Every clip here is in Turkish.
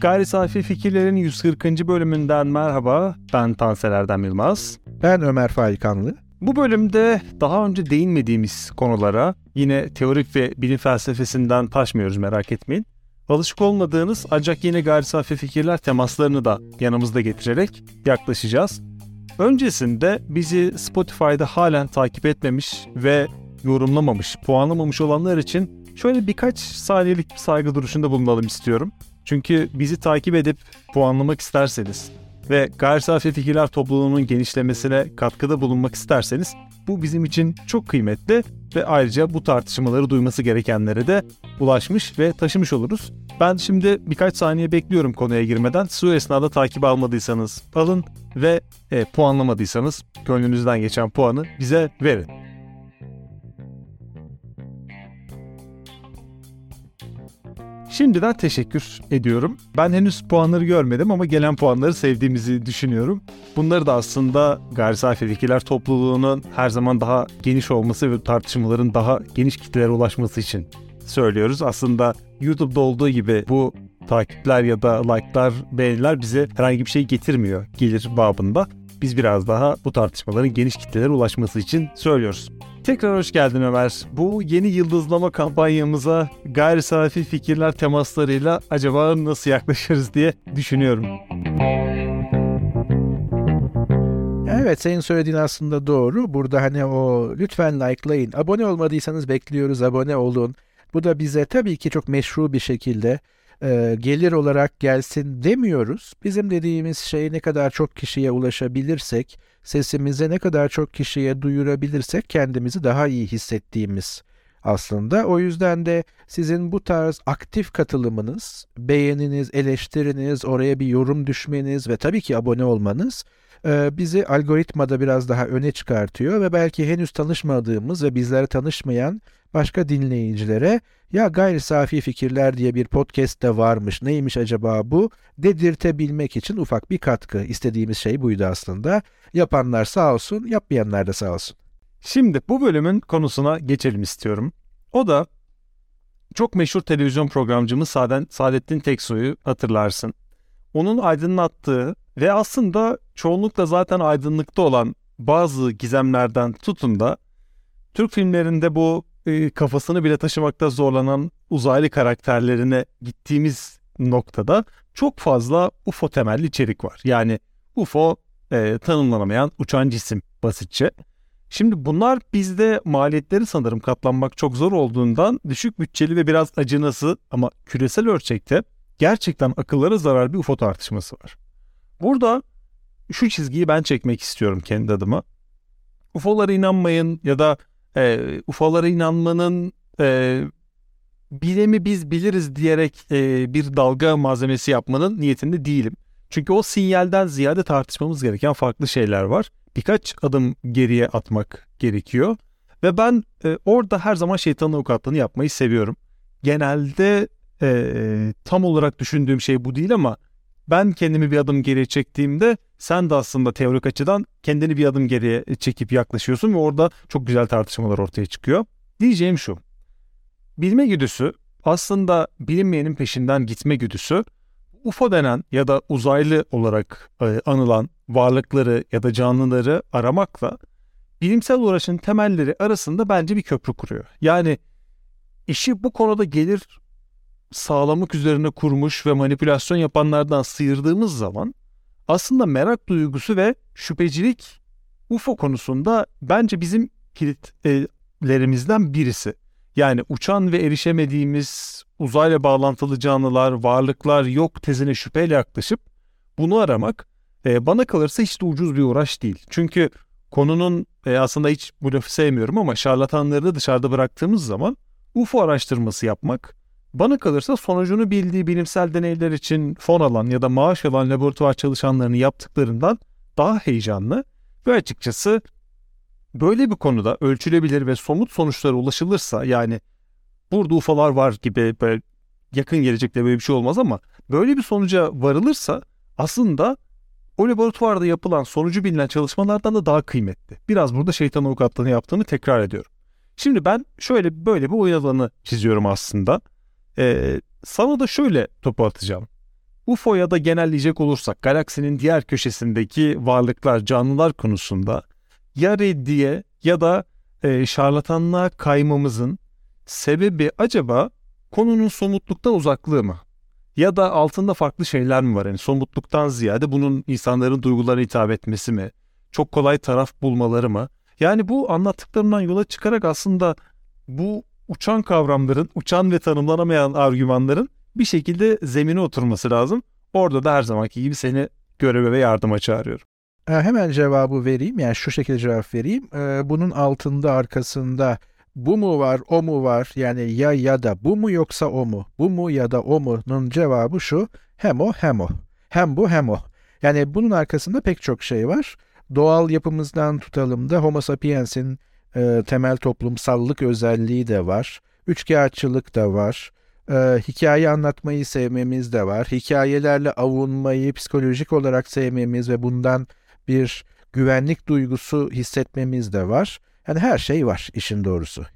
Gayri Safi Fikirlerin 140. bölümünden merhaba. Ben Tansel Erdem Yılmaz. Ben Ömer Faikanlı. Bu bölümde daha önce değinmediğimiz konulara yine teorik ve bilim felsefesinden taşmıyoruz merak etmeyin. Alışık olmadığınız ancak yine gayri safi fikirler temaslarını da yanımızda getirerek yaklaşacağız. Öncesinde bizi Spotify'da halen takip etmemiş ve yorumlamamış, puanlamamış olanlar için şöyle birkaç saniyelik bir saygı duruşunda bulunalım istiyorum. Çünkü bizi takip edip puanlamak isterseniz ve gayri safi fikirler topluluğunun genişlemesine katkıda bulunmak isterseniz bu bizim için çok kıymetli ve ayrıca bu tartışmaları duyması gerekenlere de ulaşmış ve taşımış oluruz. Ben şimdi birkaç saniye bekliyorum konuya girmeden. Su esnada takip almadıysanız alın ve e, puanlamadıysanız gönlünüzden geçen puanı bize verin. Şimdiden teşekkür ediyorum. Ben henüz puanları görmedim ama gelen puanları sevdiğimizi düşünüyorum. Bunları da aslında Gayri Safi Fikirler topluluğunun her zaman daha geniş olması ve tartışmaların daha geniş kitlelere ulaşması için söylüyoruz. Aslında YouTube'da olduğu gibi bu takipler ya da like'lar, beğeniler bize herhangi bir şey getirmiyor gelir babında. Biz biraz daha bu tartışmaların geniş kitlelere ulaşması için söylüyoruz. Tekrar hoş geldin Ömer. Bu yeni yıldızlama kampanyamıza gayri safi fikirler temaslarıyla acaba nasıl yaklaşırız diye düşünüyorum. Evet senin söylediğin aslında doğru. Burada hani o lütfen likelayın. Abone olmadıysanız bekliyoruz abone olun. Bu da bize tabii ki çok meşru bir şekilde e, gelir olarak gelsin demiyoruz. Bizim dediğimiz şey ne kadar çok kişiye ulaşabilirsek, sesimize ne kadar çok kişiye duyurabilirsek kendimizi daha iyi hissettiğimiz aslında. O yüzden de sizin bu tarz aktif katılımınız, beğeniniz, eleştiriniz, oraya bir yorum düşmeniz ve tabii ki abone olmanız e, bizi algoritmada biraz daha öne çıkartıyor ve belki henüz tanışmadığımız ve bizlere tanışmayan başka dinleyicilere ya gayri safi fikirler diye bir podcast de varmış neymiş acaba bu dedirtebilmek için ufak bir katkı istediğimiz şey buydu aslında. Yapanlar sağ olsun yapmayanlar da sağ olsun. Şimdi bu bölümün konusuna geçelim istiyorum. O da çok meşhur televizyon programcımız Saadettin Teksoy'u hatırlarsın. Onun aydınlattığı ve aslında çoğunlukla zaten aydınlıkta olan bazı gizemlerden tutun da Türk filmlerinde bu e, kafasını bile taşımakta zorlanan uzaylı karakterlerine gittiğimiz noktada çok fazla UFO temelli içerik var. Yani UFO e, tanımlanamayan uçan cisim basitçe. Şimdi bunlar bizde maliyetleri sanırım katlanmak çok zor olduğundan düşük bütçeli ve biraz acınası ama küresel ölçekte gerçekten akıllara zarar bir UFO tartışması var. Burada şu çizgiyi ben çekmek istiyorum kendi adıma. UFO'lara inanmayın ya da e, UFO'lara inanmanın e, bilemi biz biliriz diyerek e, bir dalga malzemesi yapmanın niyetinde değilim. Çünkü o sinyalden ziyade tartışmamız gereken farklı şeyler var. Birkaç adım geriye atmak gerekiyor. Ve ben e, orada her zaman şeytanın avukatlığını yapmayı seviyorum. Genelde e, tam olarak düşündüğüm şey bu değil ama ben kendimi bir adım geriye çektiğimde sen de aslında teorik açıdan kendini bir adım geriye çekip yaklaşıyorsun ve orada çok güzel tartışmalar ortaya çıkıyor. Diyeceğim şu. Bilme güdüsü aslında bilinmeyenin peşinden gitme güdüsü UFO denen ya da uzaylı olarak e, anılan varlıkları ya da canlıları aramakla bilimsel uğraşın temelleri arasında bence bir köprü kuruyor. Yani işi bu konuda gelir sağlamak üzerine kurmuş ve manipülasyon yapanlardan sıyırdığımız zaman aslında merak duygusu ve şüphecilik UFO konusunda bence bizim kilitlerimizden birisi. Yani uçan ve erişemediğimiz uzayla bağlantılı canlılar, varlıklar yok tezine şüpheyle yaklaşıp bunu aramak e, bana kalırsa hiç de ucuz bir uğraş değil. Çünkü konunun e, aslında hiç bu lafı sevmiyorum ama şarlatanları da dışarıda bıraktığımız zaman UFO araştırması yapmak bana kalırsa sonucunu bildiği bilimsel deneyler için fon alan ya da maaş alan laboratuvar çalışanlarını yaptıklarından daha heyecanlı ve açıkçası böyle bir konuda ölçülebilir ve somut sonuçlara ulaşılırsa yani burada ufalar var gibi böyle yakın gelecekte böyle bir şey olmaz ama böyle bir sonuca varılırsa aslında o laboratuvarda yapılan sonucu bilinen çalışmalardan da daha kıymetli. Biraz burada şeytan avukatlığını yaptığını tekrar ediyorum. Şimdi ben şöyle böyle bir oyun alanı çiziyorum aslında. Ee, sana da şöyle topu atacağım. UFO ya da genelleyecek olursak galaksinin diğer köşesindeki varlıklar, canlılar konusunda ya reddiye ya da e, şarlatanlığa kaymamızın sebebi acaba konunun somutluktan uzaklığı mı? Ya da altında farklı şeyler mi var? Yani somutluktan ziyade bunun insanların duygularına hitap etmesi mi? Çok kolay taraf bulmaları mı? Yani bu anlattıklarımdan yola çıkarak aslında bu uçan kavramların, uçan ve tanımlanamayan argümanların bir şekilde zemine oturması lazım. Orada da her zamanki gibi seni göreve ve yardıma çağırıyorum. Hemen cevabı vereyim. Yani şu şekilde cevap vereyim. Bunun altında arkasında bu mu var, o mu var? Yani ya ya da bu mu yoksa o mu? Bu mu ya da o mu'nun cevabı şu. Hem o hem o. Hem bu hem o. Yani bunun arkasında pek çok şey var. Doğal yapımızdan tutalım da Homo sapiens'in e, temel toplumsallık özelliği de var. Üçkağıtçılık da var. E, hikaye anlatmayı sevmemiz de var. Hikayelerle avunmayı psikolojik olarak sevmemiz ve bundan bir güvenlik duygusu hissetmemiz de var. Yani her şey var işin doğrusu.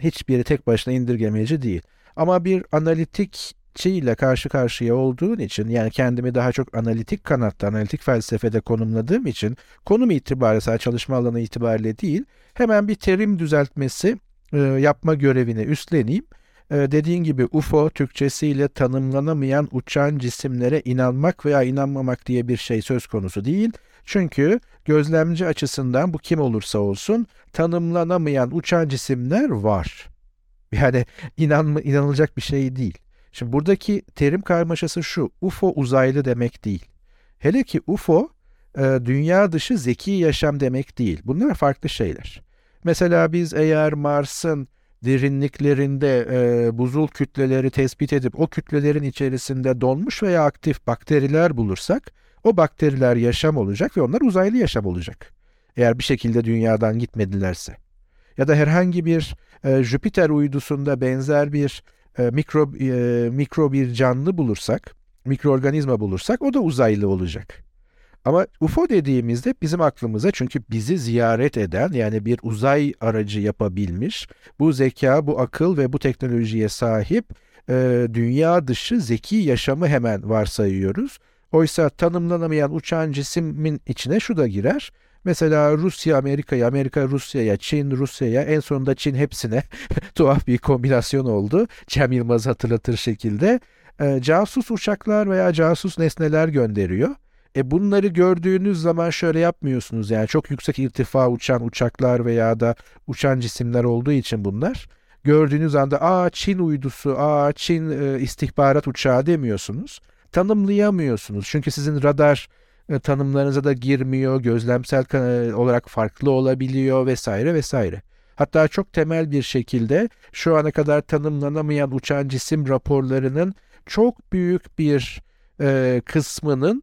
Hiçbiri tek başına indirgemeci değil. Ama bir analitik ile karşı karşıya olduğun için yani kendimi daha çok analitik kanatta, analitik felsefede konumladığım için konum itibariyle sadece çalışma alanı itibariyle değil hemen bir terim düzeltmesi e, yapma görevini üstleneyim. E, dediğin gibi UFO Türkçesiyle tanımlanamayan uçan cisimlere inanmak veya inanmamak diye bir şey söz konusu değil. Çünkü gözlemci açısından bu kim olursa olsun tanımlanamayan uçan cisimler var. Yani inanma, inanılacak bir şey değil. Şimdi buradaki terim karmaşası şu. UFO uzaylı demek değil. Hele ki UFO e, dünya dışı zeki yaşam demek değil. Bunlar farklı şeyler. Mesela biz eğer Mars'ın derinliklerinde e, buzul kütleleri tespit edip o kütlelerin içerisinde donmuş veya aktif bakteriler bulursak o bakteriler yaşam olacak ve onlar uzaylı yaşam olacak. Eğer bir şekilde dünyadan gitmedilerse. Ya da herhangi bir e, Jüpiter uydusunda benzer bir e, mikro, e, mikro bir canlı bulursak, mikroorganizma bulursak o da uzaylı olacak. Ama UFO dediğimizde bizim aklımıza çünkü bizi ziyaret eden yani bir uzay aracı yapabilmiş bu zeka, bu akıl ve bu teknolojiye sahip e, dünya dışı zeki yaşamı hemen varsayıyoruz. Oysa tanımlanamayan uçan cismin içine şu da girer. Mesela Rusya Amerika'ya, Amerika Rusya'ya, Çin Rusya'ya, en sonunda Çin hepsine tuhaf bir kombinasyon oldu. Cem Yılmaz hatırlatır şekilde. E, casus uçaklar veya casus nesneler gönderiyor. E bunları gördüğünüz zaman şöyle yapmıyorsunuz yani çok yüksek irtifa uçan uçaklar veya da uçan cisimler olduğu için bunlar. Gördüğünüz anda aa Çin uydusu, aa Çin e, istihbarat uçağı demiyorsunuz. Tanımlayamıyorsunuz çünkü sizin radar e, tanımlarınıza da girmiyor, gözlemsel e, olarak farklı olabiliyor vesaire vesaire. Hatta çok temel bir şekilde şu ana kadar tanımlanamayan uçan cisim raporlarının çok büyük bir e, kısmının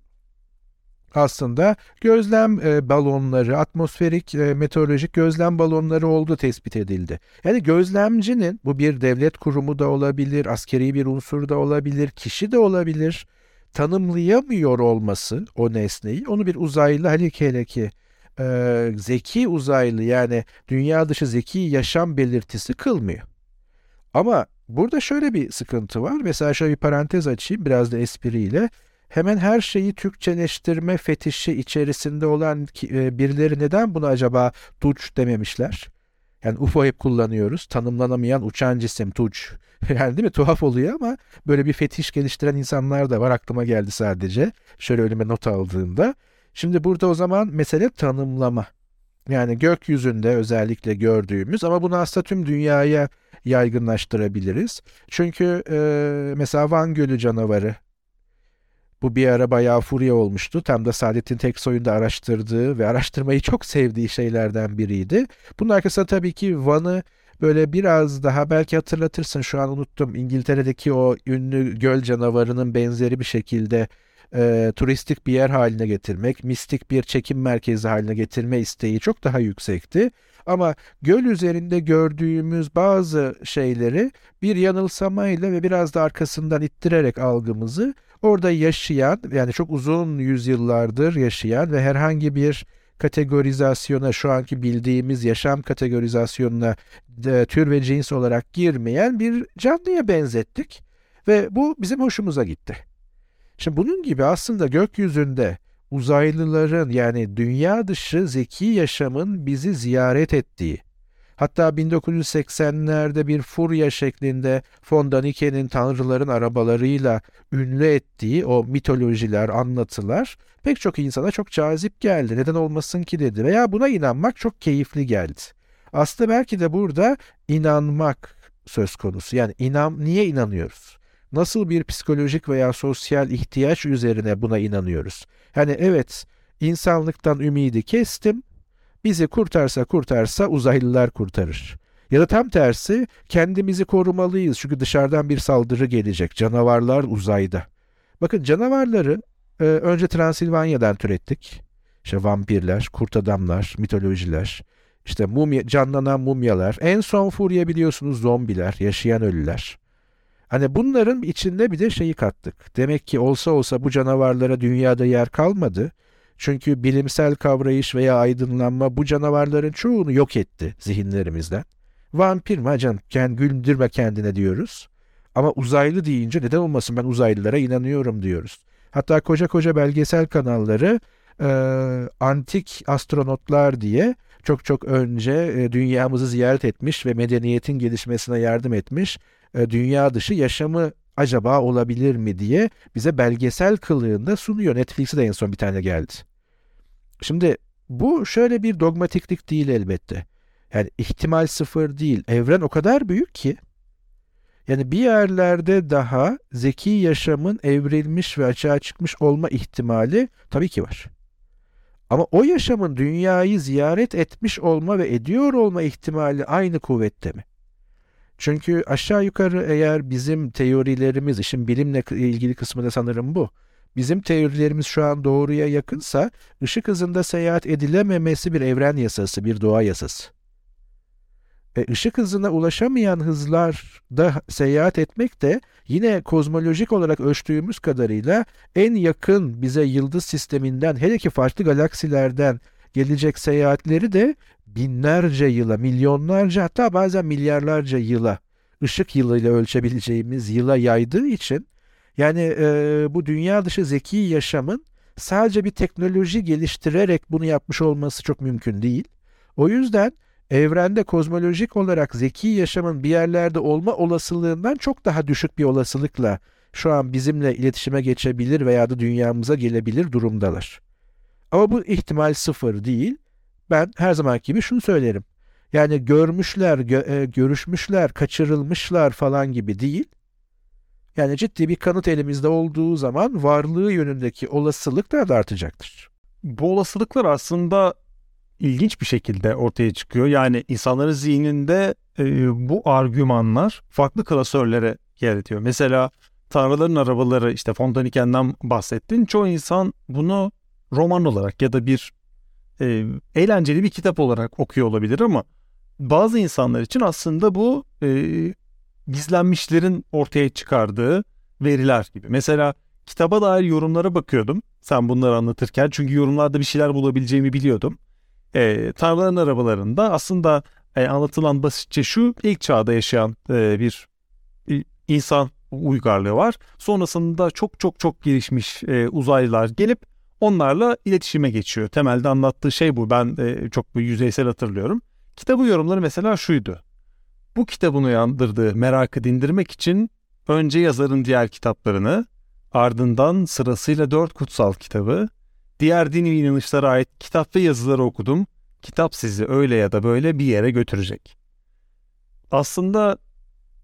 aslında gözlem e, balonları, atmosferik e, meteorolojik gözlem balonları oldu tespit edildi. Yani gözlemcinin bu bir devlet kurumu da olabilir, askeri bir unsur da olabilir, kişi de olabilir tanımlayamıyor olması o nesneyi onu bir uzaylı hele ki hele ki e, zeki uzaylı yani dünya dışı zeki yaşam belirtisi kılmıyor. Ama burada şöyle bir sıkıntı var. Mesela şöyle bir parantez açayım biraz da espriyle. Hemen her şeyi Türkçeleştirme fetişi içerisinde olan e, birileri neden buna acaba tuç dememişler? Yani UFO hep kullanıyoruz. Tanımlanamayan uçan cisim tuç. Yani değil mi? Tuhaf oluyor ama böyle bir fetiş geliştiren insanlar da var. Aklıma geldi sadece. Şöyle önüme not aldığımda. Şimdi burada o zaman mesele tanımlama. Yani gökyüzünde özellikle gördüğümüz ama bunu aslında tüm dünyaya yaygınlaştırabiliriz. Çünkü e, mesela Van Gölü canavarı bu bir ara bayağı furya olmuştu. Tam da Saadettin Teksoy'un da araştırdığı ve araştırmayı çok sevdiği şeylerden biriydi. Bunun arkasında tabii ki Van'ı böyle biraz daha belki hatırlatırsın şu an unuttum. İngiltere'deki o ünlü göl canavarının benzeri bir şekilde e, turistik bir yer haline getirmek, mistik bir çekim merkezi haline getirme isteği çok daha yüksekti. Ama göl üzerinde gördüğümüz bazı şeyleri bir yanılsamayla ve biraz da arkasından ittirerek algımızı orada yaşayan yani çok uzun yüzyıllardır yaşayan ve herhangi bir kategorizasyona şu anki bildiğimiz yaşam kategorizasyonuna de, tür ve cins olarak girmeyen bir canlıya benzettik. Ve bu bizim hoşumuza gitti. Şimdi bunun gibi aslında gökyüzünde uzaylıların yani dünya dışı zeki yaşamın bizi ziyaret ettiği, hatta 1980'lerde bir furya şeklinde von Daniken'in tanrıların arabalarıyla ünlü ettiği o mitolojiler, anlatılar pek çok insana çok cazip geldi. Neden olmasın ki dedi veya buna inanmak çok keyifli geldi. Aslında belki de burada inanmak söz konusu. Yani inan niye inanıyoruz? Nasıl bir psikolojik veya sosyal ihtiyaç üzerine buna inanıyoruz? Yani evet insanlıktan ümidi kestim. Bizi kurtarsa kurtarsa uzaylılar kurtarır. Ya da tam tersi kendimizi korumalıyız çünkü dışarıdan bir saldırı gelecek. Canavarlar uzayda. Bakın canavarları e, önce Transilvanya'dan türettik. İşte vampirler, kurt adamlar, mitolojiler, işte mumya, canlanan mumyalar. En son furya biliyorsunuz zombiler, yaşayan ölüler. Hani bunların içinde bir de şeyi kattık. Demek ki olsa olsa bu canavarlara dünyada yer kalmadı. Çünkü bilimsel kavrayış veya aydınlanma bu canavarların çoğunu yok etti zihinlerimizden. Vampir mi canım? Kend, güldürme kendine diyoruz. Ama uzaylı deyince neden olmasın ben uzaylılara inanıyorum diyoruz. Hatta koca koca belgesel kanalları e, antik astronotlar diye çok çok önce e, dünyamızı ziyaret etmiş ve medeniyetin gelişmesine yardım etmiş e, dünya dışı yaşamı acaba olabilir mi diye bize belgesel kılığında sunuyor. Netflix'e de en son bir tane geldi. Şimdi bu şöyle bir dogmatiklik değil elbette. Yani ihtimal sıfır değil. Evren o kadar büyük ki yani bir yerlerde daha zeki yaşamın evrilmiş ve açığa çıkmış olma ihtimali tabii ki var. Ama o yaşamın dünyayı ziyaret etmiş olma ve ediyor olma ihtimali aynı kuvvette mi? Çünkü aşağı yukarı eğer bizim teorilerimiz, işin bilimle ilgili kısmı da sanırım bu. Bizim teorilerimiz şu an doğruya yakınsa ışık hızında seyahat edilememesi bir evren yasası, bir doğa yasası. E, ışık hızına ulaşamayan hızlarda seyahat etmek de yine kozmolojik olarak ölçtüğümüz kadarıyla en yakın bize yıldız sisteminden hele ki farklı galaksilerden gelecek seyahatleri de binlerce yıla, milyonlarca hatta bazen milyarlarca yıla ışık yılıyla ölçebileceğimiz yıla yaydığı için yani e, bu dünya dışı zeki yaşamın sadece bir teknoloji geliştirerek bunu yapmış olması çok mümkün değil. O yüzden evrende kozmolojik olarak zeki yaşamın bir yerlerde olma olasılığından çok daha düşük bir olasılıkla şu an bizimle iletişime geçebilir veya da dünyamıza gelebilir durumdalar. Ama bu ihtimal sıfır değil. Ben her zaman gibi şunu söylerim. Yani görmüşler, gö- e, görüşmüşler, kaçırılmışlar falan gibi değil. Yani ciddi bir kanıt elimizde olduğu zaman varlığı yönündeki olasılık da artacaktır. Bu olasılıklar aslında ilginç bir şekilde ortaya çıkıyor. Yani insanların zihninde e, bu argümanlar farklı klasörlere yer ediyor. Mesela Tanrıların Arabaları işte Fontaniken'den bahsettin. Çoğu insan bunu roman olarak ya da bir e, eğlenceli bir kitap olarak okuyor olabilir ama bazı insanlar için aslında bu e, gizlenmişlerin ortaya çıkardığı veriler gibi. Mesela kitaba dair yorumlara bakıyordum sen bunları anlatırken çünkü yorumlarda bir şeyler bulabileceğimi biliyordum e, Tanrıların arabalarında aslında e, anlatılan basitçe şu ilk çağda yaşayan e, bir insan uygarlığı var. Sonrasında çok çok çok gelişmiş e, uzaylılar gelip onlarla iletişime geçiyor. Temelde anlattığı şey bu. Ben e, çok yüzeysel hatırlıyorum. Kitabı yorumları mesela şuydu. Bu kitabın uyandırdığı merakı dindirmek için önce yazarın diğer kitaplarını, ardından sırasıyla dört kutsal kitabı, Diğer dini inanışlara ait kitap ve yazıları okudum. Kitap sizi öyle ya da böyle bir yere götürecek. Aslında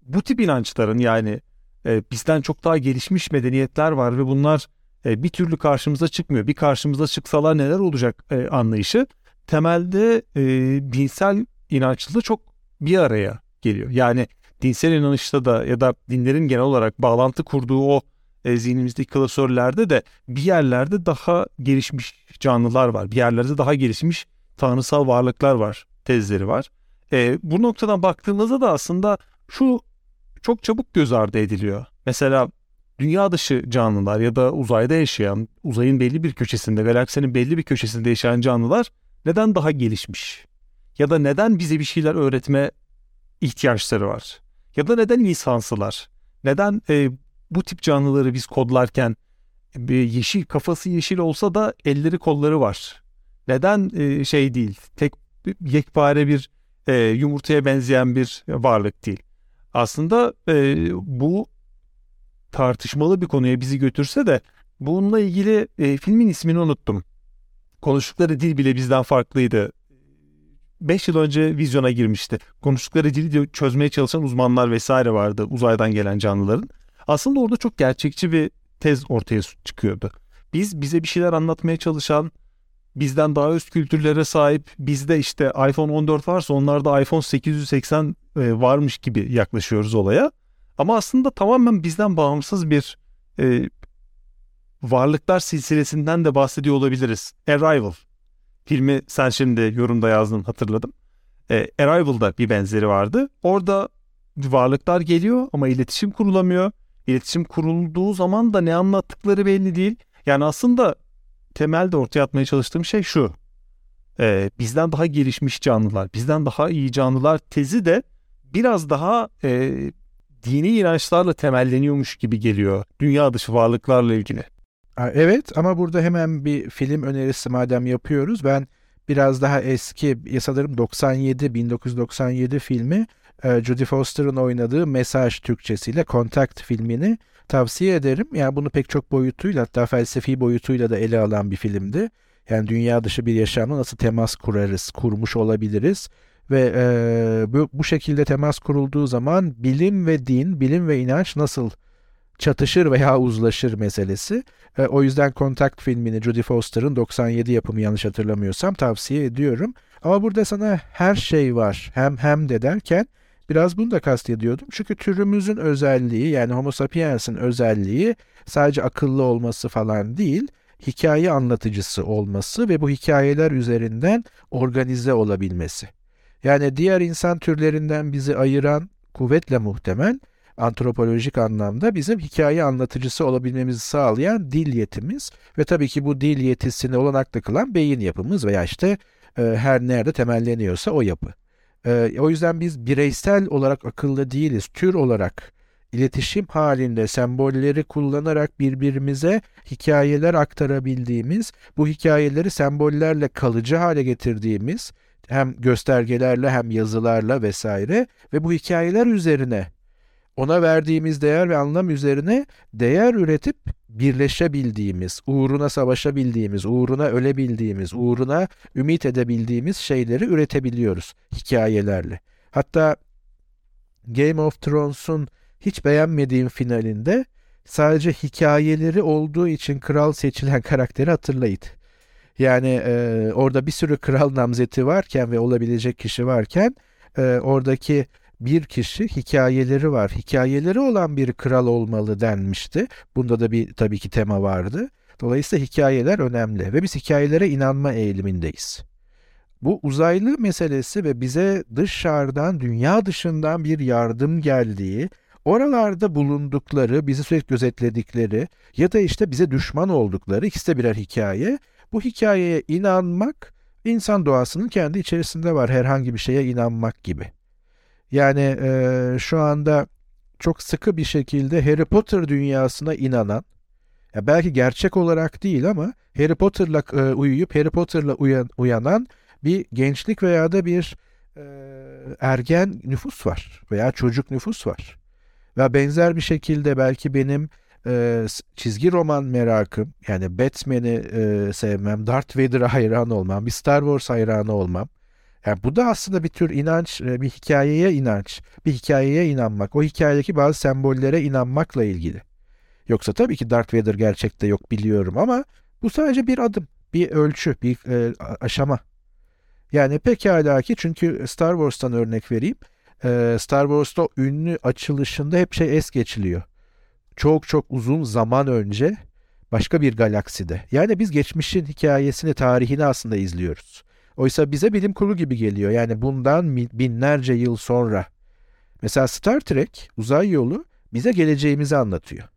bu tip inançların yani e, bizden çok daha gelişmiş medeniyetler var ve bunlar e, bir türlü karşımıza çıkmıyor. Bir karşımıza çıksalar neler olacak e, anlayışı temelde e, dinsel inançla çok bir araya geliyor. Yani dinsel inanışta da ya da dinlerin genel olarak bağlantı kurduğu o e, zihnimizdeki klasörlerde de bir yerlerde daha gelişmiş canlılar var. Bir yerlerde daha gelişmiş tanrısal varlıklar var tezleri var. E, bu noktadan baktığımızda da aslında şu çok çabuk göz ardı ediliyor. Mesela dünya dışı canlılar ya da uzayda yaşayan, uzayın belli bir köşesinde, galaksinin belli bir köşesinde yaşayan canlılar neden daha gelişmiş? Ya da neden bize bir şeyler öğretme ihtiyaçları var? Ya da neden insansılar? Neden e, bu tip canlıları biz kodlarken bir yeşil kafası yeşil olsa da elleri kolları var. Neden e, şey değil? Tek yekpare bir e, yumurtaya benzeyen bir varlık değil. Aslında e, bu tartışmalı bir konuya bizi götürse de bununla ilgili e, filmin ismini unuttum. Konuştukları dil bile bizden farklıydı. 5 yıl önce vizyona girmişti. Konuştukları dili çözmeye çalışan uzmanlar vesaire vardı uzaydan gelen canlıların. Aslında orada çok gerçekçi bir tez ortaya çıkıyordu. Biz bize bir şeyler anlatmaya çalışan, bizden daha üst kültürlere sahip, bizde işte iPhone 14 varsa onlarda iPhone 880 e, varmış gibi yaklaşıyoruz olaya. Ama aslında tamamen bizden bağımsız bir e, varlıklar silsilesinden de bahsediyor olabiliriz. Arrival filmi sen şimdi yorumda yazdın hatırladım. E, Arrival'da bir benzeri vardı. Orada varlıklar geliyor ama iletişim kurulamıyor. İletişim kurulduğu zaman da ne anlattıkları belli değil. Yani aslında temelde ortaya atmaya çalıştığım şey şu. E, bizden daha gelişmiş canlılar, bizden daha iyi canlılar tezi de biraz daha e, dini inançlarla temelleniyormuş gibi geliyor. Dünya dışı varlıklarla ilgili. Evet ama burada hemen bir film önerisi madem yapıyoruz. Ben biraz daha eski sanırım 97 1997 filmi e, Judy Foster'ın oynadığı Mesaj Türkçesiyle Contact filmini tavsiye ederim. Yani bunu pek çok boyutuyla hatta felsefi boyutuyla da ele alan bir filmdi. Yani dünya dışı bir yaşamla nasıl temas kurarız, kurmuş olabiliriz ve e, bu, bu şekilde temas kurulduğu zaman bilim ve din, bilim ve inanç nasıl çatışır veya uzlaşır meselesi. E, o yüzden Contact filmini Judy Foster'ın 97 yapımı yanlış hatırlamıyorsam tavsiye ediyorum. Ama burada sana her şey var hem hem de derken biraz bunu da kastediyordum. Çünkü türümüzün özelliği yani Homo sapiens'in özelliği sadece akıllı olması falan değil hikaye anlatıcısı olması ve bu hikayeler üzerinden organize olabilmesi. Yani diğer insan türlerinden bizi ayıran kuvvetle muhtemel antropolojik anlamda bizim hikaye anlatıcısı olabilmemizi sağlayan dil yetimiz ve tabii ki bu dil yetisini olanaklı kılan beyin yapımız veya işte e, her nerede temelleniyorsa o yapı. E, o yüzden biz bireysel olarak akıllı değiliz. Tür olarak iletişim halinde sembolleri kullanarak birbirimize hikayeler aktarabildiğimiz, bu hikayeleri sembollerle kalıcı hale getirdiğimiz hem göstergelerle hem yazılarla vesaire ve bu hikayeler üzerine ona verdiğimiz değer ve anlam üzerine değer üretip birleşebildiğimiz, uğruna savaşabildiğimiz, uğruna ölebildiğimiz, uğruna ümit edebildiğimiz şeyleri üretebiliyoruz hikayelerle. Hatta Game of Thrones'un hiç beğenmediğim finalinde sadece hikayeleri olduğu için kral seçilen karakteri hatırlayın. Yani e, orada bir sürü kral namzeti varken ve olabilecek kişi varken e, oradaki bir kişi hikayeleri var. Hikayeleri olan bir kral olmalı denmişti. Bunda da bir tabii ki tema vardı. Dolayısıyla hikayeler önemli ve biz hikayelere inanma eğilimindeyiz. Bu uzaylı meselesi ve bize dışarıdan, dünya dışından bir yardım geldiği, oralarda bulundukları, bizi sürekli gözetledikleri ya da işte bize düşman oldukları ikisi de birer hikaye. Bu hikayeye inanmak insan doğasının kendi içerisinde var herhangi bir şeye inanmak gibi. Yani e, şu anda çok sıkı bir şekilde Harry Potter dünyasına inanan, ya belki gerçek olarak değil ama Harry Potter'la e, uyuyup Harry Potter'la uyan, uyanan bir gençlik veya da bir e, ergen nüfus var veya çocuk nüfus var. Ve benzer bir şekilde belki benim e, çizgi roman merakım yani Batman'i e, sevmem, Darth Vader'a hayran olmam, bir Star Wars hayranı olmam yani bu da aslında bir tür inanç, e, bir hikayeye inanç, bir hikayeye inanmak, o hikayedeki bazı sembollere inanmakla ilgili. Yoksa tabii ki Darth Vader gerçekte yok biliyorum ama bu sadece bir adım, bir ölçü, bir e, aşama. Yani pekala ki çünkü Star Wars'tan örnek vereyim. E, Star Wars'ta ünlü açılışında hep şey es geçiliyor. Çok çok uzun zaman önce başka bir galakside. Yani biz geçmişin hikayesini, tarihini aslında izliyoruz. Oysa bize bilim kurgu gibi geliyor. Yani bundan binlerce yıl sonra. Mesela Star Trek, uzay yolu bize geleceğimizi anlatıyor.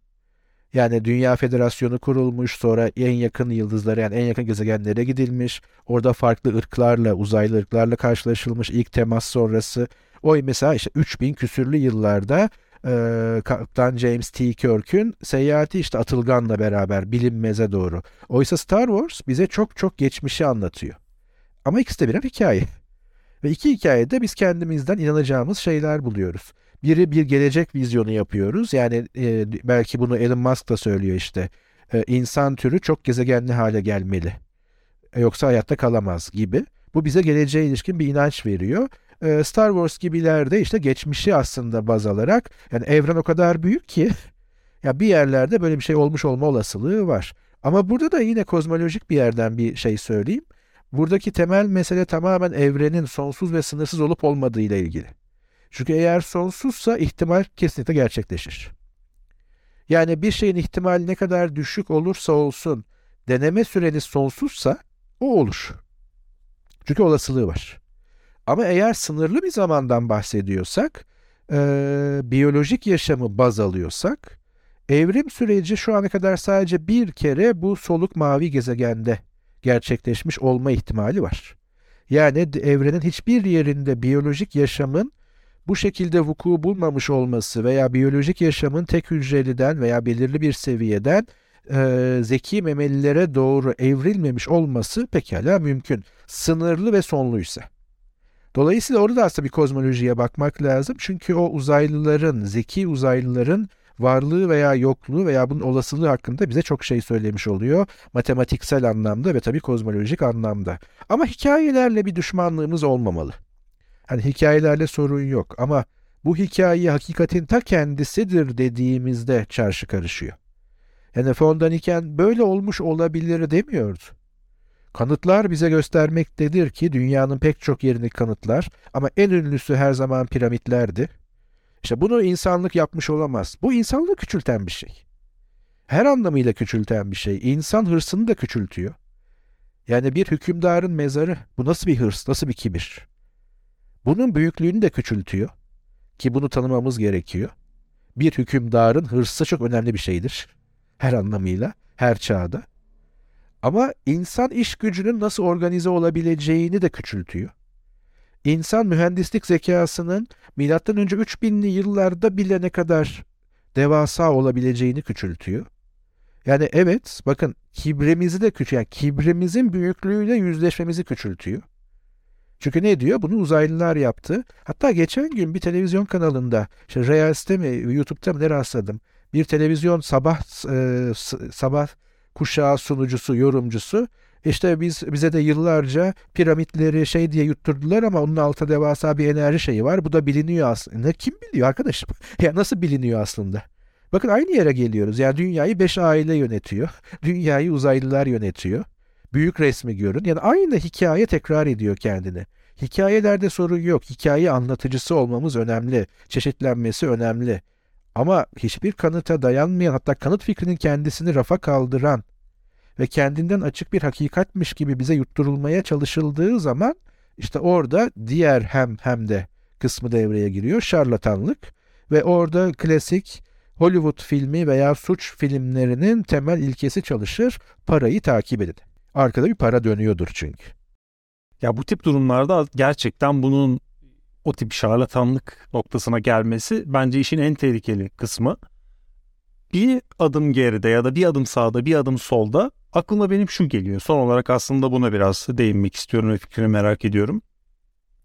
Yani Dünya Federasyonu kurulmuş, sonra en yakın yıldızlara yani en yakın gezegenlere gidilmiş. Orada farklı ırklarla, uzaylı ırklarla karşılaşılmış ilk temas sonrası. O mesela işte 3000 küsürlü yıllarda e, Kaptan James T. Kirk'ün seyahati işte Atılgan'la beraber bilinmeze doğru. Oysa Star Wars bize çok çok geçmişi anlatıyor. Ama ikisi de birer hikaye. Ve iki hikayede biz kendimizden inanacağımız şeyler buluyoruz. Biri bir gelecek vizyonu yapıyoruz. Yani e, belki bunu Elon Musk da söylüyor işte. E, insan türü çok gezegenli hale gelmeli. E, yoksa hayatta kalamaz gibi. Bu bize geleceğe ilişkin bir inanç veriyor. E, Star Wars gibilerde işte geçmişi aslında baz alarak yani evren o kadar büyük ki ya bir yerlerde böyle bir şey olmuş olma olasılığı var. Ama burada da yine kozmolojik bir yerden bir şey söyleyeyim. Buradaki temel mesele tamamen evrenin sonsuz ve sınırsız olup olmadığı ile ilgili. Çünkü eğer sonsuzsa ihtimal kesinlikle gerçekleşir. Yani bir şeyin ihtimali ne kadar düşük olursa olsun deneme süreniz sonsuzsa o olur. Çünkü olasılığı var. Ama eğer sınırlı bir zamandan bahsediyorsak, e, biyolojik yaşamı baz alıyorsak, evrim süreci şu ana kadar sadece bir kere bu soluk mavi gezegende gerçekleşmiş olma ihtimali var. Yani evrenin hiçbir yerinde biyolojik yaşamın bu şekilde vuku bulmamış olması veya biyolojik yaşamın tek hücreliden veya belirli bir seviyeden e, zeki memelilere doğru evrilmemiş olması pekala mümkün. Sınırlı ve sonluysa. Dolayısıyla orada aslında bir kozmolojiye bakmak lazım. Çünkü o uzaylıların, zeki uzaylıların varlığı veya yokluğu veya bunun olasılığı hakkında bize çok şey söylemiş oluyor. Matematiksel anlamda ve tabii kozmolojik anlamda. Ama hikayelerle bir düşmanlığımız olmamalı. Hani hikayelerle sorun yok ama bu hikaye hakikatin ta kendisidir dediğimizde çarşı karışıyor. Yani von Daniken böyle olmuş olabilir demiyordu. Kanıtlar bize göstermektedir ki dünyanın pek çok yerini kanıtlar ama en ünlüsü her zaman piramitlerdi. İşte bunu insanlık yapmış olamaz. Bu insanlığı küçülten bir şey. Her anlamıyla küçülten bir şey. İnsan hırsını da küçültüyor. Yani bir hükümdarın mezarı. Bu nasıl bir hırs, nasıl bir kibir? Bunun büyüklüğünü de küçültüyor. Ki bunu tanımamız gerekiyor. Bir hükümdarın hırsı çok önemli bir şeydir. Her anlamıyla, her çağda. Ama insan iş gücünün nasıl organize olabileceğini de küçültüyor. İnsan mühendislik zekasının önce 3000'li yıllarda bile ne kadar devasa olabileceğini küçültüyor. Yani evet bakın kibrimizi de küçük yani kibrimizin büyüklüğüyle yüzleşmemizi küçültüyor. Çünkü ne diyor? Bunu uzaylılar yaptı. Hatta geçen gün bir televizyon kanalında, işte Reels'te mi, YouTube'da mı ne rastladım? Bir televizyon sabah e, sabah kuşağı sunucusu, yorumcusu işte biz bize de yıllarca piramitleri şey diye yutturdular ama onun altında devasa bir enerji şeyi var. Bu da biliniyor aslında. Kim biliyor arkadaşım? ya nasıl biliniyor aslında? Bakın aynı yere geliyoruz. Yani dünyayı beş aile yönetiyor. Dünyayı uzaylılar yönetiyor. Büyük resmi görün. Yani aynı hikaye tekrar ediyor kendini. Hikayelerde sorun yok. Hikaye anlatıcısı olmamız önemli. Çeşitlenmesi önemli. Ama hiçbir kanıta dayanmayan hatta kanıt fikrinin kendisini rafa kaldıran ve kendinden açık bir hakikatmiş gibi bize yutturulmaya çalışıldığı zaman işte orada diğer hem hem de kısmı devreye giriyor şarlatanlık ve orada klasik Hollywood filmi veya suç filmlerinin temel ilkesi çalışır parayı takip edin. Arkada bir para dönüyordur çünkü. Ya bu tip durumlarda gerçekten bunun o tip şarlatanlık noktasına gelmesi bence işin en tehlikeli kısmı. Bir adım geride ya da bir adım sağda bir adım solda aklıma benim şu geliyor. Son olarak aslında buna biraz değinmek istiyorum ve fikrini merak ediyorum.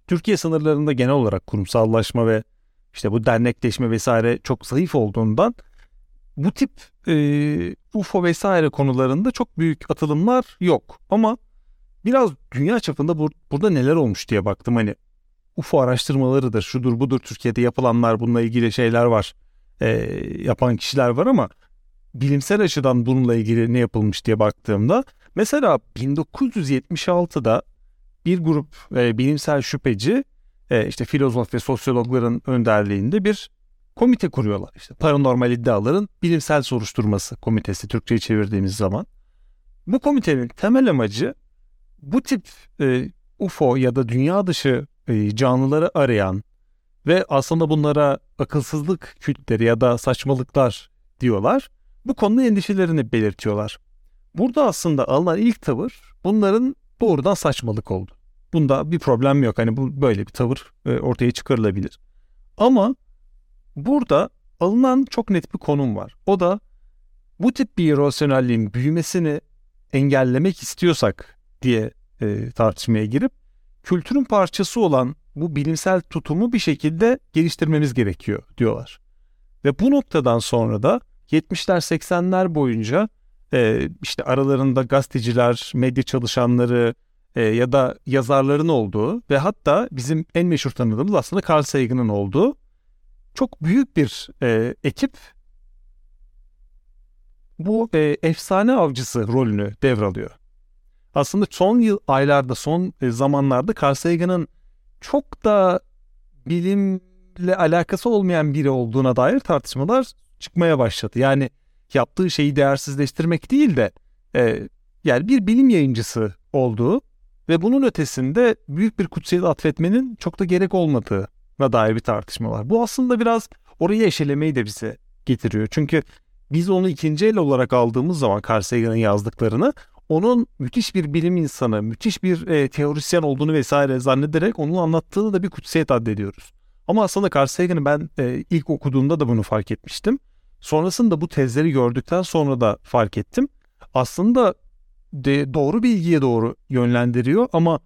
Türkiye sınırlarında genel olarak kurumsallaşma ve işte bu dernekleşme vesaire çok zayıf olduğundan bu tip e, UFO vesaire konularında çok büyük atılımlar yok. Ama biraz dünya çapında bur- burada neler olmuş diye baktım. Hani UFO araştırmalarıdır, şudur budur Türkiye'de yapılanlar bununla ilgili şeyler var. E, yapan kişiler var ama bilimsel açıdan bununla ilgili ne yapılmış diye baktığımda mesela 1976'da bir grup e, bilimsel şüpheci e, işte filozof ve sosyologların önderliğinde bir komite kuruyorlar. İşte paranormal iddiaların bilimsel soruşturması komitesi Türkçe'ye çevirdiğimiz zaman. Bu komitenin temel amacı bu tip e, UFO ya da dünya dışı canlıları arayan ve aslında bunlara akılsızlık kültleri ya da saçmalıklar diyorlar. Bu konuda endişelerini belirtiyorlar. Burada aslında alınan ilk tavır bunların doğrudan saçmalık oldu. Bunda bir problem yok. Hani bu böyle bir tavır e, ortaya çıkarılabilir. Ama burada alınan çok net bir konum var. O da bu tip bir irrasyonelliğin büyümesini engellemek istiyorsak diye e, tartışmaya girip kültürün parçası olan bu bilimsel tutumu bir şekilde geliştirmemiz gerekiyor diyorlar. Ve bu noktadan sonra da 70'ler 80'ler boyunca e, işte aralarında gazeteciler, medya çalışanları e, ya da yazarların olduğu ve hatta bizim en meşhur tanıdığımız aslında Carl Sagan'ın olduğu çok büyük bir e, ekip bu e, efsane avcısı rolünü devralıyor. Aslında son yıl aylarda, son e, zamanlarda Carl Sagan'ın çok da bilimle alakası olmayan biri olduğuna dair tartışmalar çıkmaya başladı. Yani yaptığı şeyi değersizleştirmek değil de e, yani bir bilim yayıncısı olduğu ve bunun ötesinde büyük bir kutsiyet atfetmenin çok da gerek olmadığına dair bir tartışma var. Bu aslında biraz orayı eşelemeyi de bize getiriyor. Çünkü biz onu ikinci el olarak aldığımız zaman Carl Sagan'ın yazdıklarını onun müthiş bir bilim insanı, müthiş bir e, teorisyen olduğunu vesaire zannederek onun anlattığını da bir kutsiyet addediyoruz. Ama aslında Carl Sagan'ı ben e, ilk okuduğumda da bunu fark etmiştim. Sonrasında bu tezleri gördükten sonra da fark ettim. Aslında de doğru bilgiye doğru yönlendiriyor ama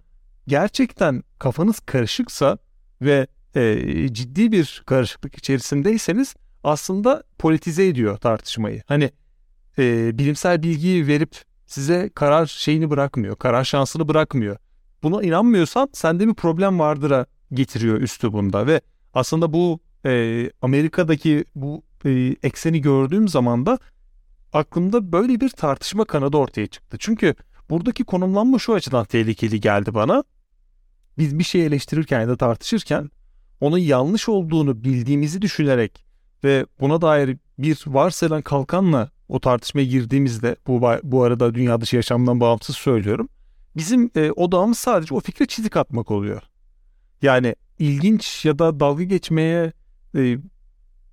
gerçekten kafanız karışıksa ve e, ciddi bir karışıklık içerisindeyseniz aslında politize ediyor tartışmayı. Hani e, bilimsel bilgiyi verip size karar şeyini bırakmıyor, karar şansını bırakmıyor. Buna inanmıyorsan sende bir problem vardır'a getiriyor üslubunda ve aslında bu e, Amerika'daki bu e, ekseni gördüğüm zaman da aklımda böyle bir tartışma kanadı ortaya çıktı. Çünkü buradaki konumlanma şu açıdan tehlikeli geldi bana. Biz bir şey eleştirirken ya da tartışırken onun yanlış olduğunu bildiğimizi düşünerek ve buna dair bir varsayılan kalkanla o tartışmaya girdiğimizde bu bu arada dünya dışı yaşamdan bağımsız söylüyorum. Bizim e, odağımız sadece o fikre çizik atmak oluyor. Yani ilginç ya da dalga geçmeye e,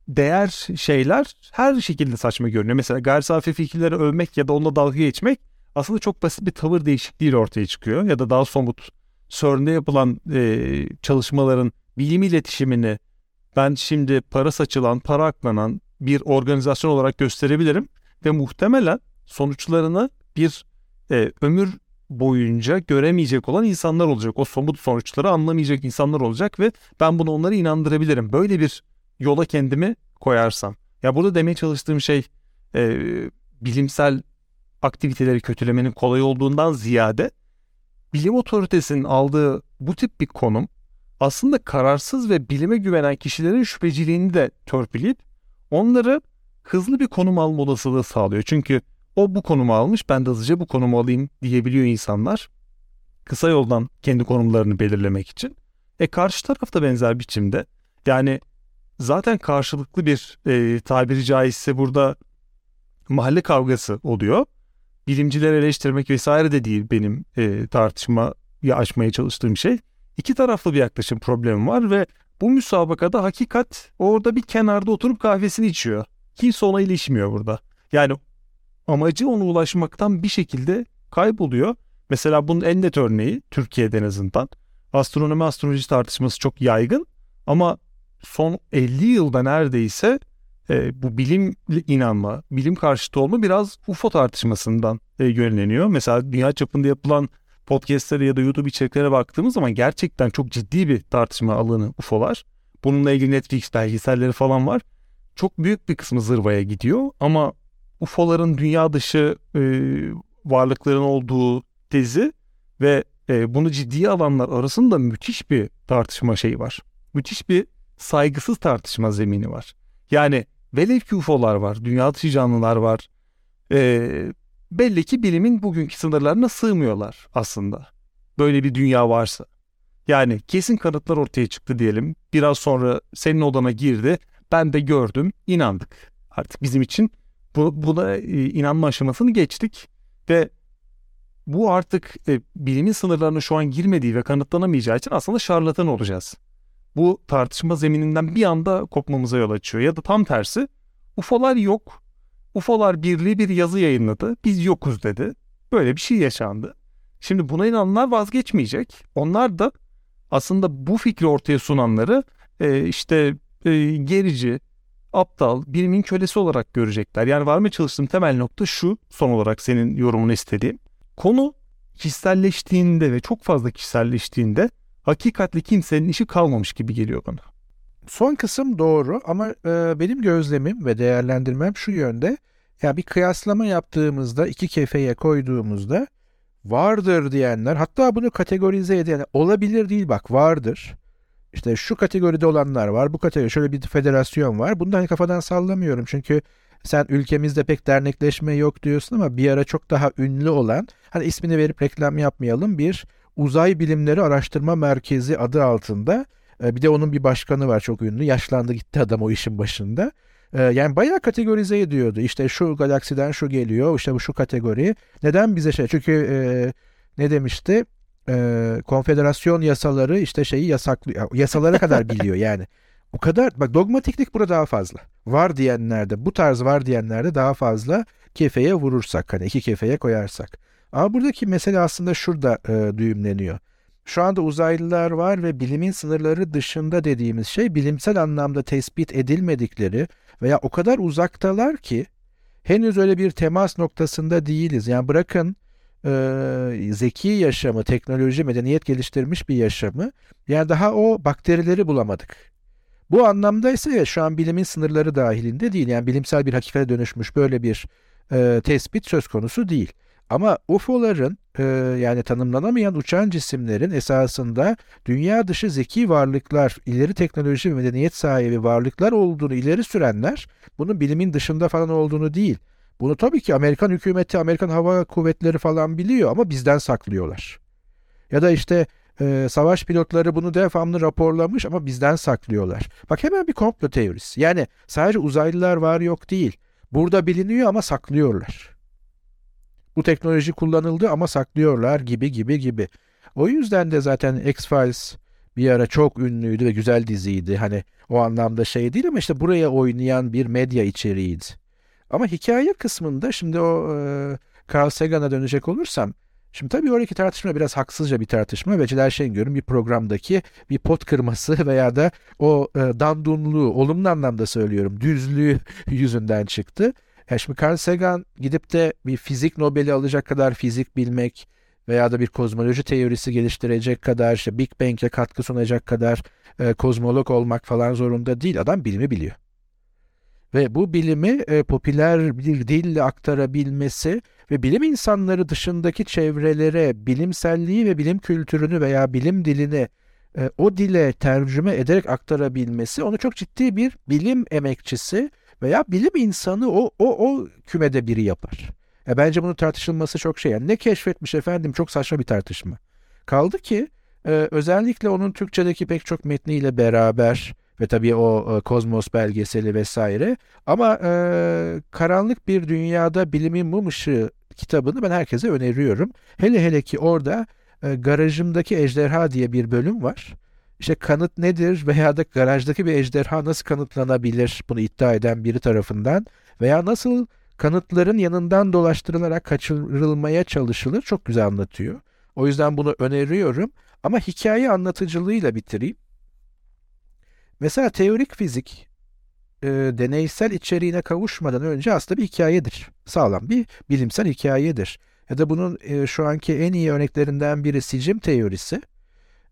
değer şeyler her şekilde saçma görünüyor. Mesela gayri safi fikirleri övmek ya da onunla dalga geçmek aslında çok basit bir tavır değişikliği ortaya çıkıyor. Ya da daha somut CERN'de yapılan e, çalışmaların bilim iletişimini ben şimdi para saçılan, para aklanan bir organizasyon olarak gösterebilirim ve muhtemelen sonuçlarını bir e, ömür boyunca göremeyecek olan insanlar olacak. O somut sonuçları anlamayacak insanlar olacak ve ben bunu onları inandırabilirim. Böyle bir yola kendimi koyarsam. Ya burada demeye çalıştığım şey e, bilimsel aktiviteleri kötülemenin kolay olduğundan ziyade bilim otoritesinin aldığı bu tip bir konum aslında kararsız ve bilime güvenen kişilerin şüpheciliğini de törpüleyip onları hızlı bir konum alma olasılığı sağlıyor. Çünkü o bu konumu almış ben de hızlıca bu konumu alayım diyebiliyor insanlar. Kısa yoldan kendi konumlarını belirlemek için. E karşı taraf da benzer biçimde. Yani zaten karşılıklı bir e, tabiri caizse burada mahalle kavgası oluyor. Bilimcileri eleştirmek vesaire de değil benim e, tartışmayı açmaya çalıştığım şey. İki taraflı bir yaklaşım problemi var ve bu müsabakada hakikat orada bir kenarda oturup kahvesini içiyor. Kimse ona ilişmiyor burada. Yani amacı ona ulaşmaktan bir şekilde kayboluyor. Mesela bunun en net örneği Türkiye'de en azından. Astronomi astroloji tartışması çok yaygın ama son 50 yılda neredeyse e, bu bilimle inanma, bilim karşıtı olma biraz UFO tartışmasından e, yönleniyor. Mesela dünya çapında yapılan podcastlere ya da YouTube içeriklere baktığımız zaman gerçekten çok ciddi bir tartışma alanı UFO'lar. Bununla ilgili Netflix belgeselleri falan var. Çok büyük bir kısmı zırvaya gidiyor ama UFO'ların dünya dışı e, varlıkların olduğu tezi ve e, bunu ciddiye alanlar arasında müthiş bir tartışma şeyi var. Müthiş bir saygısız tartışma zemini var. Yani velev ki UFO'lar var, dünya dışı canlılar var. E, belli ki bilimin bugünkü sınırlarına sığmıyorlar aslında. Böyle bir dünya varsa. Yani kesin kanıtlar ortaya çıktı diyelim. Biraz sonra senin odana girdi. Ben de gördüm, inandık. Artık bizim için bu, buna e, inanma aşamasını geçtik ve bu artık e, bilimin sınırlarına şu an girmediği ve kanıtlanamayacağı için aslında şarlatan olacağız. Bu tartışma zemininden bir anda kopmamıza yol açıyor. Ya da tam tersi UFO'lar yok. UFO'lar Birliği bir yazı yayınladı. Biz yokuz dedi. Böyle bir şey yaşandı. Şimdi buna inananlar vazgeçmeyecek. Onlar da aslında bu fikri ortaya sunanları e, işte e, gerici, aptal, bilimin kölesi olarak görecekler. Yani varmaya çalıştığım temel nokta şu son olarak senin yorumunu istediğim. Konu kişiselleştiğinde ve çok fazla kişiselleştiğinde hakikatli kimsenin işi kalmamış gibi geliyor bana. Son kısım doğru ama e, benim gözlemim ve değerlendirmem şu yönde. Ya bir kıyaslama yaptığımızda iki kefeye koyduğumuzda vardır diyenler hatta bunu kategorize eden olabilir değil bak vardır. İşte şu kategoride olanlar var bu kategori şöyle bir federasyon var. Bunu da hani kafadan sallamıyorum çünkü sen ülkemizde pek dernekleşme yok diyorsun ama bir ara çok daha ünlü olan hani ismini verip reklam yapmayalım bir uzay bilimleri araştırma merkezi adı altında e, bir de onun bir başkanı var çok ünlü yaşlandı gitti adam o işin başında. E, yani bayağı kategorize ediyordu. İşte şu galaksiden şu geliyor, işte bu şu kategori. Neden bize şey? Çünkü e, ne demişti? E, konfederasyon yasaları işte şeyi yasaklıyor. Yasalara kadar biliyor yani. O kadar bak dogmatiklik burada daha fazla. Var diyenlerde bu tarz var diyenlerde daha fazla kefeye vurursak hani iki kefeye koyarsak. Ama buradaki mesele aslında şurada e, düğümleniyor. Şu anda uzaylılar var ve bilimin sınırları dışında dediğimiz şey bilimsel anlamda tespit edilmedikleri veya o kadar uzaktalar ki henüz öyle bir temas noktasında değiliz. Yani bırakın e, zeki yaşamı, teknoloji, medeniyet geliştirmiş bir yaşamı yani daha o bakterileri bulamadık. Bu anlamda ise şu an bilimin sınırları dahilinde değil. Yani bilimsel bir hakikate dönüşmüş böyle bir e, tespit söz konusu değil. Ama UFO'ların e, yani tanımlanamayan uçan cisimlerin esasında dünya dışı zeki varlıklar, ileri teknoloji ve medeniyet sahibi varlıklar olduğunu ileri sürenler bunun bilimin dışında falan olduğunu değil. Bunu tabii ki Amerikan hükümeti, Amerikan hava kuvvetleri falan biliyor ama bizden saklıyorlar. Ya da işte e, savaş pilotları bunu devamlı raporlamış ama bizden saklıyorlar. Bak hemen bir komplo teorisi. Yani sadece uzaylılar var yok değil. Burada biliniyor ama saklıyorlar. Bu teknoloji kullanıldı ama saklıyorlar gibi gibi gibi. O yüzden de zaten X-Files bir ara çok ünlüydü ve güzel diziydi. Hani o anlamda şey değil ama işte buraya oynayan bir medya içeriğiydi. Ama hikaye kısmında şimdi o e, Carl Sagan'a dönecek olursam Şimdi tabii oradaki tartışma biraz haksızca bir tartışma ve Celal Şengör'ün bir programdaki bir pot kırması veya da o e, dandunluğu, olumlu anlamda söylüyorum, düzlüğü yüzünden çıktı. Yani şimdi Carl Sagan gidip de bir fizik Nobel'i alacak kadar fizik bilmek veya da bir kozmoloji teorisi geliştirecek kadar, işte Big Bang'e katkı sunacak kadar e, kozmolog olmak falan zorunda değil. Adam bilimi biliyor. Ve bu bilimi e, popüler bir dille aktarabilmesi ve bilim insanları dışındaki çevrelere bilimselliği ve bilim kültürünü veya bilim dilini e, o dile tercüme ederek aktarabilmesi onu çok ciddi bir bilim emekçisi veya bilim insanı o o o kümede biri yapar. Ya bence bunun tartışılması çok şey. Yani ne keşfetmiş efendim çok saçma bir tartışma. Kaldı ki e, özellikle onun Türkçedeki pek çok metniyle beraber ve tabii o e, Kozmos belgeseli vesaire ama e, karanlık bir dünyada bilimin mum ışığı kitabını ben herkese öneriyorum. Hele hele ki orada e, garajımdaki ejderha diye bir bölüm var. İşte kanıt nedir veya da garajdaki bir ejderha nasıl kanıtlanabilir bunu iddia eden biri tarafından veya nasıl kanıtların yanından dolaştırılarak kaçırılmaya çalışılır çok güzel anlatıyor. O yüzden bunu öneriyorum ama hikaye anlatıcılığıyla bitireyim. Mesela teorik fizik e, deneysel içeriğine kavuşmadan önce aslında bir hikayedir. Sağlam bir bilimsel hikayedir. Ya da bunun e, şu anki en iyi örneklerinden biri sicim teorisi.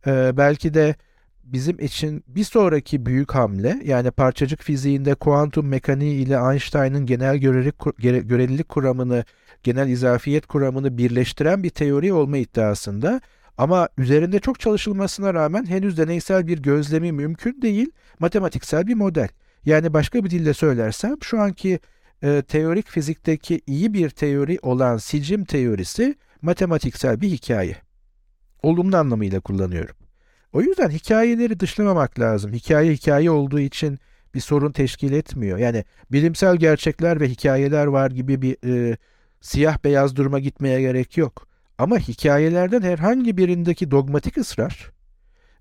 E, belki de bizim için bir sonraki büyük hamle yani parçacık fiziğinde kuantum mekaniği ile Einstein'ın genel görelilik kuramını, genel izafiyet kuramını birleştiren bir teori olma iddiasında ama üzerinde çok çalışılmasına rağmen henüz deneysel bir gözlemi mümkün değil, matematiksel bir model. Yani başka bir dille söylersem şu anki e, teorik fizikteki iyi bir teori olan sicim teorisi matematiksel bir hikaye. Olumlu anlamıyla kullanıyorum. O yüzden hikayeleri dışlamamak lazım. Hikaye hikaye olduğu için bir sorun teşkil etmiyor. Yani bilimsel gerçekler ve hikayeler var gibi bir e, siyah beyaz duruma gitmeye gerek yok. Ama hikayelerden herhangi birindeki dogmatik ısrar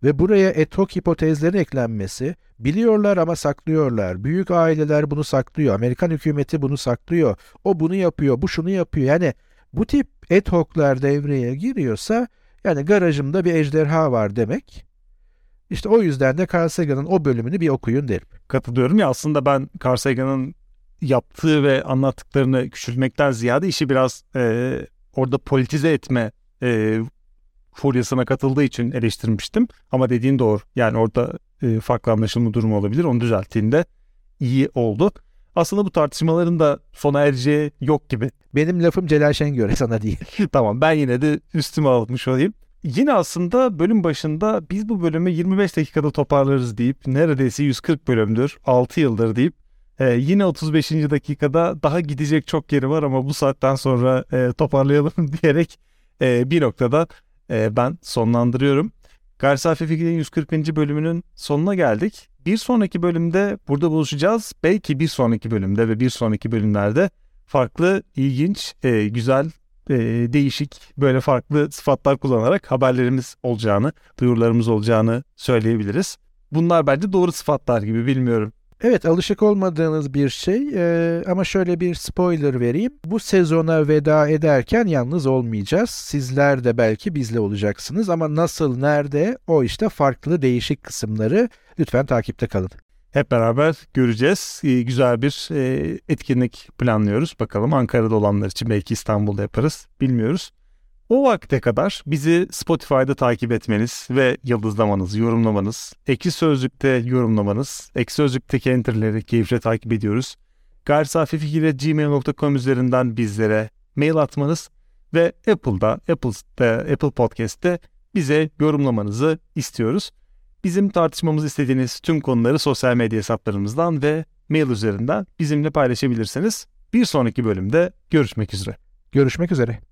ve buraya etok hipotezlerin eklenmesi, biliyorlar ama saklıyorlar. Büyük aileler bunu saklıyor. Amerikan hükümeti bunu saklıyor. O bunu yapıyor, bu şunu yapıyor. Yani bu tip etoklar devreye giriyorsa yani garajımda bir ejderha var demek İşte o yüzden de Carl Sagan'ın o bölümünü bir okuyun derim. Katılıyorum ya aslında ben Carl Sagan'ın yaptığı ve anlattıklarını küçültmekten ziyade işi biraz e, orada politize etme e, furyasına katıldığı için eleştirmiştim. Ama dediğin doğru. Yani orada e, farklı anlaşılma durumu olabilir. Onu düzelttiğinde iyi oldu. Aslında bu tartışmaların da sona ereceği yok gibi. Benim lafım Celal Şengör'e sana değil. tamam ben yine de üstüme almış olayım. Yine aslında bölüm başında biz bu bölümü 25 dakikada toparlarız deyip neredeyse 140 bölümdür 6 yıldır deyip e, yine 35. dakikada daha gidecek çok yeri var ama bu saatten sonra e, toparlayalım diyerek e, bir noktada e, ben sonlandırıyorum. Gayri Safi Fikir'in 140. bölümünün sonuna geldik. Bir sonraki bölümde burada buluşacağız. Belki bir sonraki bölümde ve bir sonraki bölümlerde farklı, ilginç, e, güzel, e, değişik böyle farklı sıfatlar kullanarak haberlerimiz olacağını, duyurularımız olacağını söyleyebiliriz. Bunlar bence doğru sıfatlar gibi bilmiyorum. Evet alışık olmadığınız bir şey ee, ama şöyle bir spoiler vereyim. Bu sezona veda ederken yalnız olmayacağız. Sizler de belki bizle olacaksınız ama nasıl, nerede o işte farklı değişik kısımları lütfen takipte kalın. Hep beraber göreceğiz. Ee, güzel bir e, etkinlik planlıyoruz. Bakalım Ankara'da olanlar için belki İstanbul'da yaparız. Bilmiyoruz. O vakte kadar bizi Spotify'da takip etmeniz ve yıldızlamanız, yorumlamanız, Ekşi Sözlük'te yorumlamanız, Ekşi Sözlük'teki enterleri keyifle takip ediyoruz. gmail.com üzerinden bizlere mail atmanız ve Apple'da, Apple'da, Apple Podcast'te bize yorumlamanızı istiyoruz. Bizim tartışmamızı istediğiniz tüm konuları sosyal medya hesaplarımızdan ve mail üzerinden bizimle paylaşabilirsiniz. Bir sonraki bölümde görüşmek üzere. Görüşmek üzere.